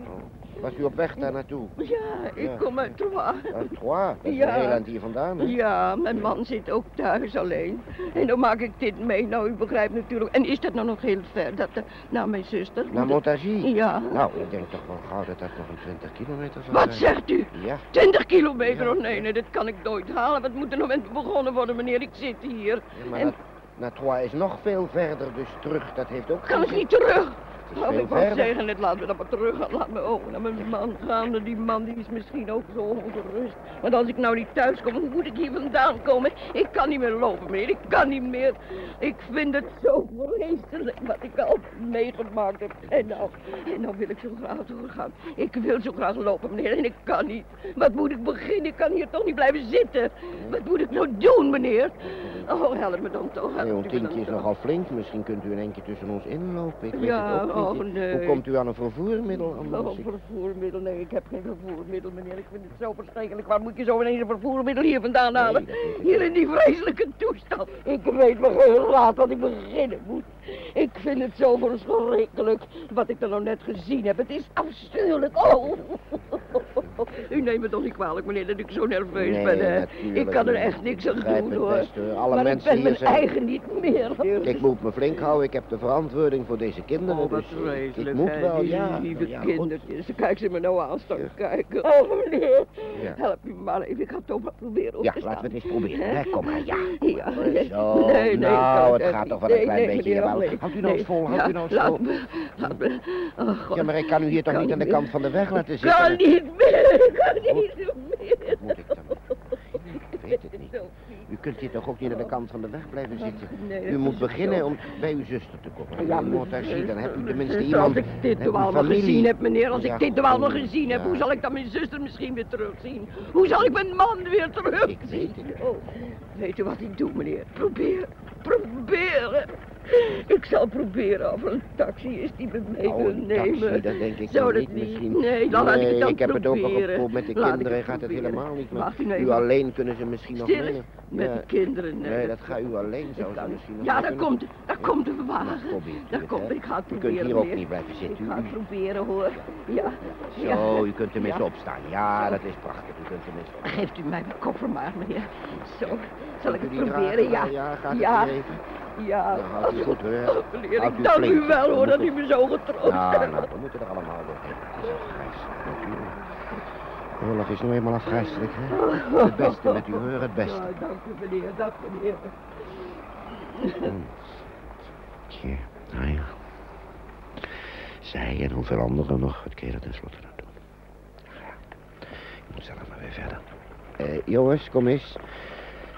Was u op weg daar naartoe? Ja, ik Ja. kom uit Troyes. Uit Troyes? Dat is Ja. heel hier vandaan. hè? Ja, mijn man zit ook thuis alleen. En dan maak ik dit mee. Nou, u begrijpt natuurlijk. En is dat nou nog heel ver? Dat, eh, naar mijn zuster? Naar Montargis? Ja. Nou, ik denk toch wel gauw dat dat nog een 20 kilometer zal Wat zijn. zegt u? Ja. 20 kilometer? Ja. Oh nee, nee, dat kan ik nooit halen. Wat moet er nou met begonnen worden, meneer? Ik zit hier. Ja, maar en dat, naar Troyes is nog veel verder, dus terug, dat heeft ook kan ik niet terug? Het is veel ik wou zeggen, laat me dan maar terug gaan. Laat me ook naar mijn man gaan. Die man die is misschien ook zo ongerust. Want als ik nou niet thuis kom, hoe moet ik hier vandaan komen? Ik kan niet meer lopen meer. Ik kan niet meer. Ik vind het zo vreselijk wat ik al meegemaakt heb. En nou, en nou wil ik zo graag doorgaan. Ik wil zo graag lopen, meneer. En ik kan niet. Wat moet ik beginnen? Ik kan hier toch niet blijven zitten. Wat moet ik nou doen, meneer? Oh, help me dan toch. help Nee, uw tientje is nogal flink. Misschien kunt u in één keer tussen ons inlopen. Ik weet Ja, het ook. Oh, nee. Hoe komt u aan een vervoermiddel? Oh, Anders? Ik- vervoermiddel. Nee, ik heb geen vervoermiddel, meneer. Ik vind het zo verschrikkelijk. Waar moet je zo ineens een vervoermiddel hier vandaan halen? hier in die vreselijke toestand. Ik weet me geen raad wat ik beginnen moet. Ik vind het zo verschrikkelijk. Wat ik er nou net gezien heb. Het is afschuwelijk. Oh. [LAUGHS] U neemt me toch niet kwalijk, meneer, dat ik zo nerveus Nee, ben, hè? Ik kan er echt niks aan doen, hoor. best, hoor. Alle maar mensen ik ben hier mijn zijn- eigen niet meer. Ik moet me flink houden. Ik heb de verantwoording voor deze kinderen. Oh, wat dus vreselijk, Ik moet hè, wel, die ja. lieve ja, kindertjes. Kijk ze me nou aan staan kijken. Oh, meneer. Ja. Help me maar even. Ik ga het toch maar proberen op Ja, te laten we het eens proberen. Hè? Kom maar, ja. Ja. Zo, nee, nee, nou, het gaat toch wel een klein beetje nee. Houdt u nou eens vol, houdt Ja, u nou eens vol. me. Oh, God. Ja, maar ik kan u hier toch Ik niet aan de kant van de weg laten Ik zitten? kan niet meer. Ik kan niet meer. Wat moet ik dan? Ik weet het niet. U kunt hier toch ook niet aan de kant van de weg blijven zitten? Nee, U moet beginnen om bij uw zuster te komen. Ja, dan u tenminste Als iemand... ik dit heb toch u allemaal familie. gezien heb, meneer, als ik dit allemaal goed. gezien heb, hoe zal ik dan mijn zuster misschien weer terugzien? Hoe zal ik mijn man weer terugzien? Ik weet het. Oh, weet u wat ik doe, meneer? Probeer, proberen. Ik zal proberen of er een taxi is die me mee Nou, wil nemen. taxi, dat denk ik Zou dat niet misschien. Nee, dan laat ik het dan ik heb het ook al proberen. geprobeerd met de Laat kinderen. het gaat het proberen. helemaal niet. Maar Wacht u alleen kunnen ze misschien nog mee. met Ja. de kinderen. Nee, Nee, dat ga u alleen zo ze misschien nog Ja, daar komt, daar komt de wagen. Daar komt, ik ga het U kunt proberen, hier ook niet blijven zitten. Ik U- ga het proberen, hoor. Ja. Zo, u kunt tenminste Ja. opstaan. Ja, dat is prachtig. U kunt opstaan. Geeft u mij mijn koffer maar, meneer. Zo, zal ik het proberen? Ja. Ja, gaat het even? Ja. Nou, houdt u goed, [LAUGHS] ik dank u wel, hoor, dat u me zo getroost Nou, hebt. nou, we moeten er allemaal doorheen. Dat is natuurlijk. Oorlog is nou eenmaal afgrijzelijk, hè? Het beste met u, hoor, het beste. Ja, dank u, meneer. Dank u, meneer. Tje, nou ja. Zij en hoeveel anderen nog, wat kun je er tenslotte nou doen? Ja, ik moet zelf maar weer verder. Eh, jongens, kom eens.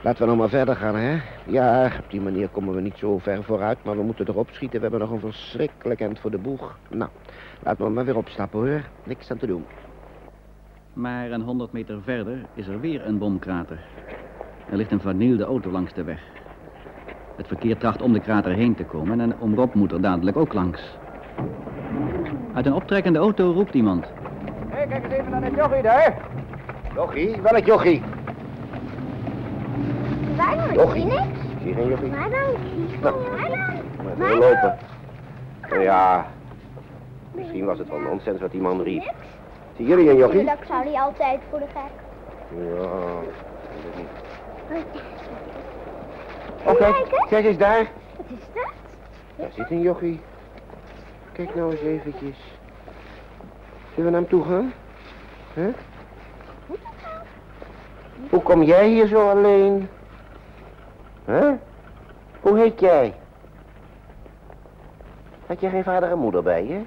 Laten we nog maar verder gaan, hè? Ja, op die manier komen we niet zo ver vooruit, maar we moeten erop schieten. We hebben nog een verschrikkelijk eind voor de boeg. Nou, laten we maar weer opstappen, hoor. Niks aan te doen. Maar een honderd meter verder is er weer een bomkrater. Er ligt een vernielde auto langs de weg. Het verkeer tracht om de krater heen te komen en Oom Rob moet er dadelijk ook langs. Uit een optrekkende auto roept iemand. Hé, kijk eens even naar dat jochie daar. Jochie, welk jochie? Waar dan? Ik Jochie. zie niks. Zie geen jochie? Waar dan? Nou, Waar dan? maar Waar dan? lopen. Nou ja, misschien was het wel nonsens wat die man riep. Zie jullie een jochie? Dat zou hij altijd voor de gek. Ja, niet. Oh, je kijk, eens daar. Wat is dat? Daar zit een jochie. Kijk nou eens eventjes. Zullen we naar hem toe gaan? Hè? Hoe kom jij hier zo alleen? Hè? Hoe heet jij? Had je geen vader en moeder bij je?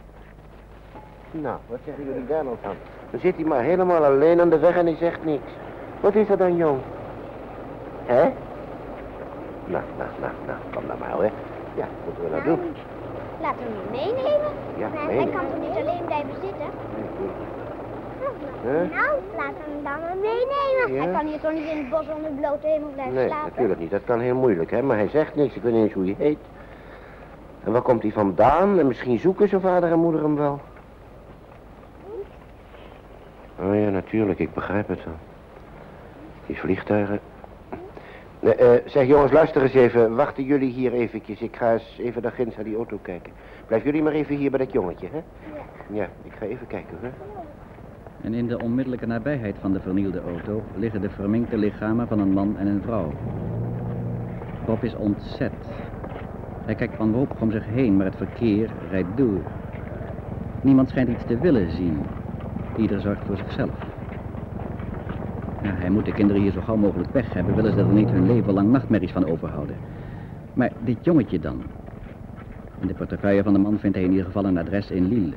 Nou, wat zeggen jullie daar nou van? Dan zit hij maar helemaal alleen aan de weg en hij zegt niks. Wat is er dan, jong? Hè? Nou, nou, nou, nou, kom dan maar, hè. Ja, wat moeten we nou doen? Laten we hem meenemen. Ja, Maar hij meenemen. kan toch niet alleen blijven zitten? Nou, laten we hem dan maar meenemen. Ja? Hij kan hier toch niet in het bos onder de blote hemel blijven Nee, slapen? natuurlijk niet. Dat kan heel moeilijk, hè. Maar hij zegt niks. Ik weet niet eens hoe hij heet. En waar komt hij vandaan? En misschien zoeken zijn vader en moeder hem wel. Oh ja, natuurlijk. Ik begrijp het wel. Die vliegtuigen. Nee, eh, zeg jongens, luister eens even. Wachten jullie hier eventjes. Ik ga eens even daar ginds naar die auto kijken. Blijf jullie maar even hier bij dat jongetje, hè? Ja. Ja, ik ga even kijken, hè. En in de onmiddellijke nabijheid van de vernielde auto liggen de verminkte lichamen van een man en een vrouw. Bob is ontzet. Hij kijkt wanhopig om zich heen, maar het verkeer rijdt door. Niemand schijnt iets te willen zien. Ieder zorgt voor zichzelf. Ja, hij moet de kinderen hier zo gauw mogelijk weg hebben, willen ze er niet hun leven lang nachtmerries van overhouden. Maar dit jongetje dan? In de portefeuille van de man vindt hij in ieder geval een adres in Lille.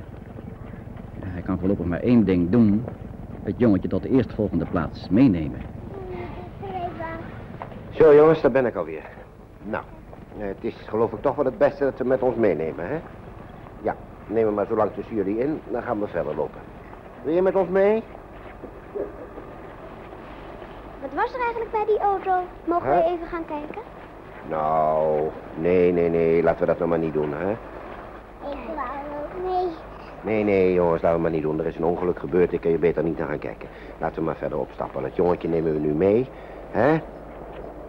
Hij kan voorlopig maar één ding doen. Het jongetje tot de eerstvolgende plaats meenemen. Zo jongens, daar ben ik alweer. Nou, eh, het is geloof ik toch wel het beste dat we met ons meenemen, hè? Ja, neem hem maar zo lang tussen jullie in, dan gaan we verder lopen. Wil je met ons mee? Wat was er eigenlijk bij die auto? Mogen we Huh? even gaan kijken? Nou, nee, nee, nee, laten we dat nog maar niet doen, hè? Ik wou ook mee. Nee, nee, jongens, laten we maar niet doen. Er is een ongeluk gebeurd, ik kan je beter niet naar gaan kijken. Laten we maar verder opstappen. Dat jongetje nemen we nu mee, hè?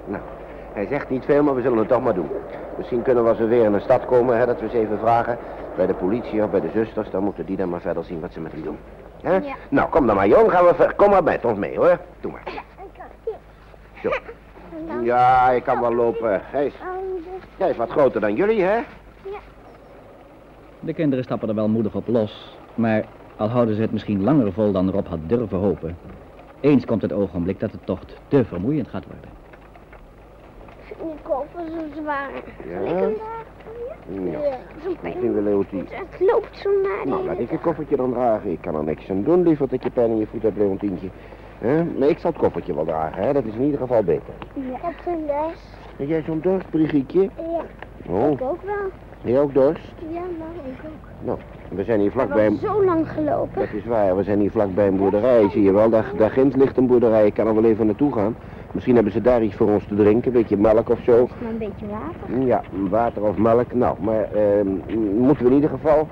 Nou, hij zegt niet veel, maar we zullen het toch maar doen. Misschien kunnen we als we weer in een stad komen, hè, dat we eens even vragen. Bij de politie of bij de zusters, dan moeten die dan maar verder zien wat ze met hem doen. Hè? Ja. Nou, kom dan maar, jong, gaan we ver. Kom maar met ons mee, hoor. Doe maar. Zo. [LAUGHS] Ja, ik kan wel lopen. Hij is, hij is wat groter dan jullie, hè? De kinderen stappen er wel moedig op los. Maar al houden ze het misschien langer vol dan Rob had durven hopen. Eens komt het ogenblik dat de tocht te vermoeiend gaat worden. Die koffer zo zwaar. Ja? Ik Ja. Zo'n Misschien wil Leontien. Het loopt zo naar Nou, laat ik een koffertje dan dragen. Ik kan er niks aan doen, lieverd, dat je pijn in je voet hebt, Leontientje. Hè? Nee, ik zal het koffertje wel dragen, hè? Dat is in ieder geval beter. Ja. Ik heb zo'n dorst. Heb jij zo'n dorst, Brigietje? Ja. Oh, Ik ook wel. Jij ook dorst? Ja, maar ik ook. Nou, we zijn hier We hebben vlakbij... al zo lang gelopen. Dat is waar, we zijn hier vlakbij een boerderij, zie je wel. Daar, daar ginds ligt een boerderij, ik kan er wel even naartoe gaan. Misschien hebben ze daar iets voor ons te drinken, een beetje melk of zo. Maar een beetje water. Ja, water of melk. Nou, maar ehm, moeten we in ieder geval...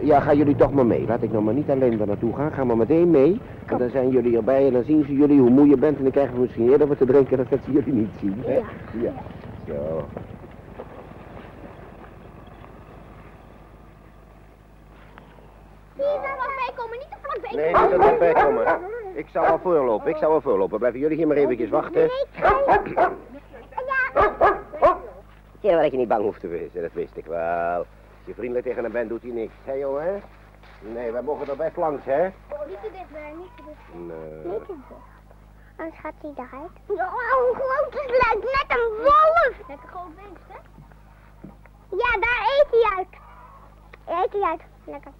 Ja, gaan jullie toch maar mee. Laat ik nou maar niet alleen daar naartoe gaan. Ga maar meteen mee. Want dan zijn jullie erbij en dan zien ze jullie hoe moe je bent. En dan krijgen we misschien eerder wat te drinken dan dat ze [LAUGHS] jullie niet zien. Hè? Ja. ja. Zo. Vlakbij komen? Niet te vlakbij Nee, niet er dichtbij komen. Ik zal wel voorlopen. Ik zal wel voorlopen. Blijven jullie hier maar eventjes wachten. Ja, dat je niet bang hoeft te wezen, dat wist ik wel. Als je vriendelijk tegen hem bent, doet hij niks. Hé, jongen? Nee, wij mogen er best langs, hè? Niet te dichtbij, niet te dichtbij. Nee. Niet te dichtbij. Anders gaat hij eruit. Oh, een grote sluit, net een wolf. Lekker groot beest, hè? Ja, daar eet hij uit. Eet hij uit. Lekker.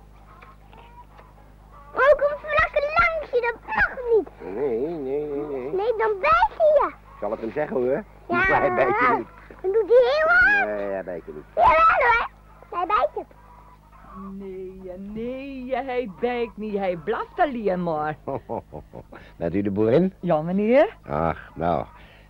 Ook een vlakke langsje, dat mag niet. Nee, nee, nee, nee. Nee, dan bijt hij je. Ik zal het hem zeggen, hoor. Ja. Maar [LAUGHS] hij bijt je niet. Dan doet hij heel hard. Nee, hij bijt je niet. Jawel hoor. Hij bijt het. Nee, nee, hij bijt niet. Hij blaft alleen maar. [LAUGHS] Bent u de boerin? Ja, meneer? Ach, nou.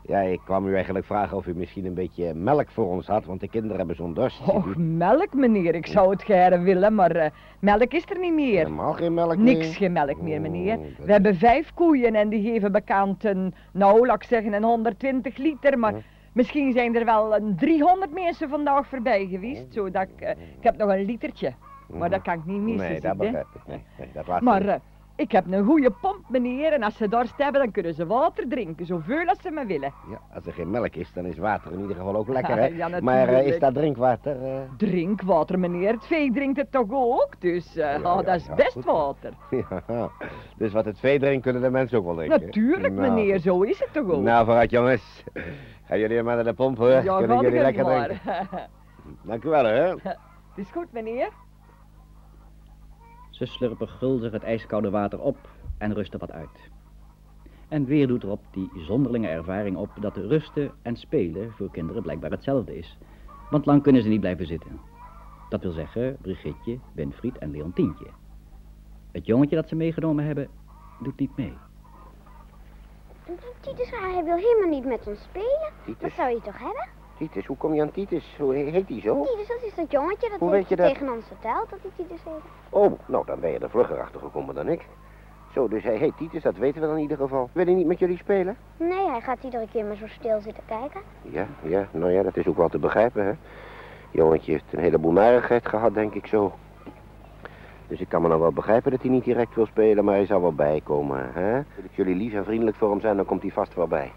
Ja, ik kwam u eigenlijk vragen of u misschien een beetje melk voor ons had, want de kinderen hebben zo'n dorst. Och, melk, meneer. Ik zou het gerne willen, maar eh, melk is er niet meer. Helemaal geen melk meer? Niks geen melk meer, meneer. Oh, We hebben vijf koeien en die geven bekend een, nou, laat ik zeggen, een 120 liter, maar... Misschien zijn er wel een 300 mensen vandaag voorbij geweest, zodat ik... eh, ik heb nog een litertje, maar dat kan ik niet missen, Nee, dat begrijp ik. Nee, nee, dat laat Maar eh, ik heb een goede pomp, meneer, en als ze dorst hebben, dan kunnen ze water drinken, zoveel als ze maar willen. Ja, als er geen melk is, dan is water in ieder geval ook [LAUGHS] lekker, hè? Ja, maar eh, is dat drinkwater? eh? Drinkwater, meneer. Het vee drinkt het toch ook? Dus eh, Ja, ja, dat is best goed. water. [LAUGHS] Ja, dus wat het vee drinkt, kunnen de mensen ook wel drinken. Natuurlijk, Nou, meneer. Zo is het toch ook? Nou, vooruit jongens. Gaan jullie maar naar de pomp, hoor. ja, kunnen jullie lekker maar. drinken. [LAUGHS] Dank u wel, hè. Het is goed, meneer. Ze slurpen gulzig het ijskoude water op en rusten wat uit. En weer doet erop die zonderlinge ervaring op dat rusten en spelen voor kinderen blijkbaar hetzelfde is. Want lang kunnen ze niet blijven zitten. Dat wil zeggen, Brigitte, Winfried en Leontientje. Het jongetje dat ze meegenomen hebben, doet niet mee. Titus, hij wil helemaal niet met ons spelen. Wat zou je toch hebben? Titus, hoe kom je aan Titus? Hoe he- heet hij zo? Titus, dat is dat jongetje. Dat Hoe weet je dat? tegen ons verteld, dat hij Titus heet. Oh, nou, dan ben je er vlugger achter gekomen dan ik. Zo, dus hij heet Titus, dat weten we dan in ieder geval. Wil hij niet met jullie spelen? Nee, hij gaat iedere keer maar zo stil zitten kijken. Ja, ja, nou ja, dat is ook wel te begrijpen, hè. Jongetje heeft een heleboel narigheid gehad, denk ik zo. Dus ik kan me nou wel begrijpen dat hij niet direct wil spelen, maar hij zal wel bijkomen, hè. Als jullie lief en vriendelijk voor hem zijn, dan komt hij vast wel bij.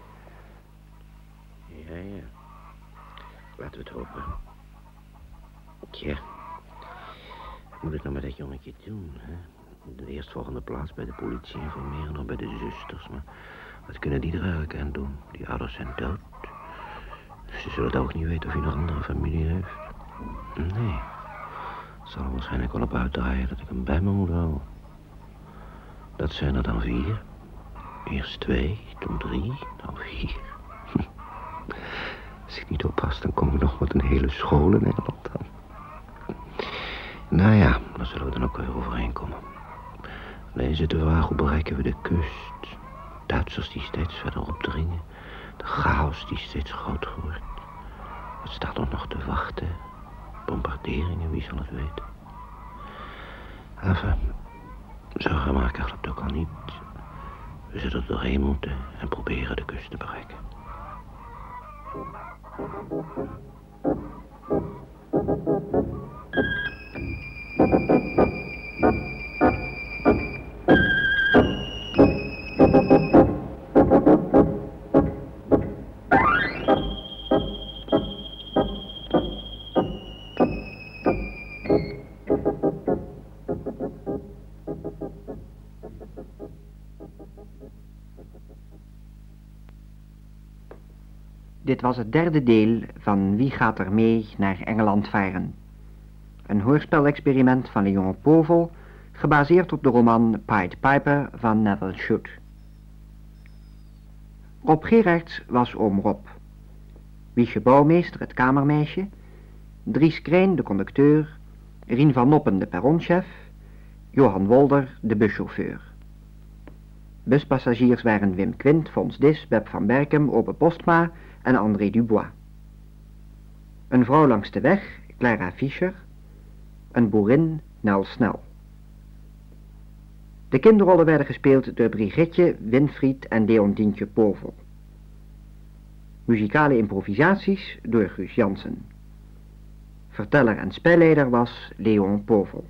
Ja, ja. Laten we het hopen. Tja. Moet ik nou met dat jongetje doen, hè? De eerstvolgende plaats bij de politie informeren of bij de zusters, maar... Wat kunnen die er eigenlijk aan doen? Die ouders zijn dood. Ze zullen het ook niet weten of hij nog andere familie heeft. Nee. Het zal waarschijnlijk wel op uitdraaien dat ik hem bij me moet houden. Dat zijn er dan vier. Eerst twee, toen drie, dan vier. [LAUGHS] Als ik niet oppas, dan kom ik nog met een hele school in Nederland aan. Nou ja, daar zullen we dan ook weer overheen komen. Alleen zit de vraag, hoe bereiken we de kust? Duitsers die steeds verder opdringen. De chaos die steeds groter wordt. Wat staat er nog te wachten? Bombarderingen, wie zal het weten? Enfin, zorgen maken helpt ook al niet. We zullen er doorheen moeten en proberen de kust te bereiken. Thank you. Was het derde deel van Wie gaat er mee naar Engeland varen. Een hoorspelexperiment van Leon Povel, gebaseerd op de roman Pied Piper van Neville Shute. Rob Gerards was oom Rob. Wiesje Bouwmeester het kamermeisje, Dries Kreen de conducteur, Rien van Noppen de perronchef, Johan Wolder de buschauffeur. Buspassagiers waren Wim Quint, Fons Dis, Beb van Berkem, Ope Postma en André Dubois. Een vrouw langs de weg, Clara Fischer. Een boerin, Nel Snel. De kinderrollen werden gespeeld door Brigitte, Winfried en Deondientje Povel. Muzikale improvisaties door Guus Jansen. Verteller en spelleider was Leon Povel.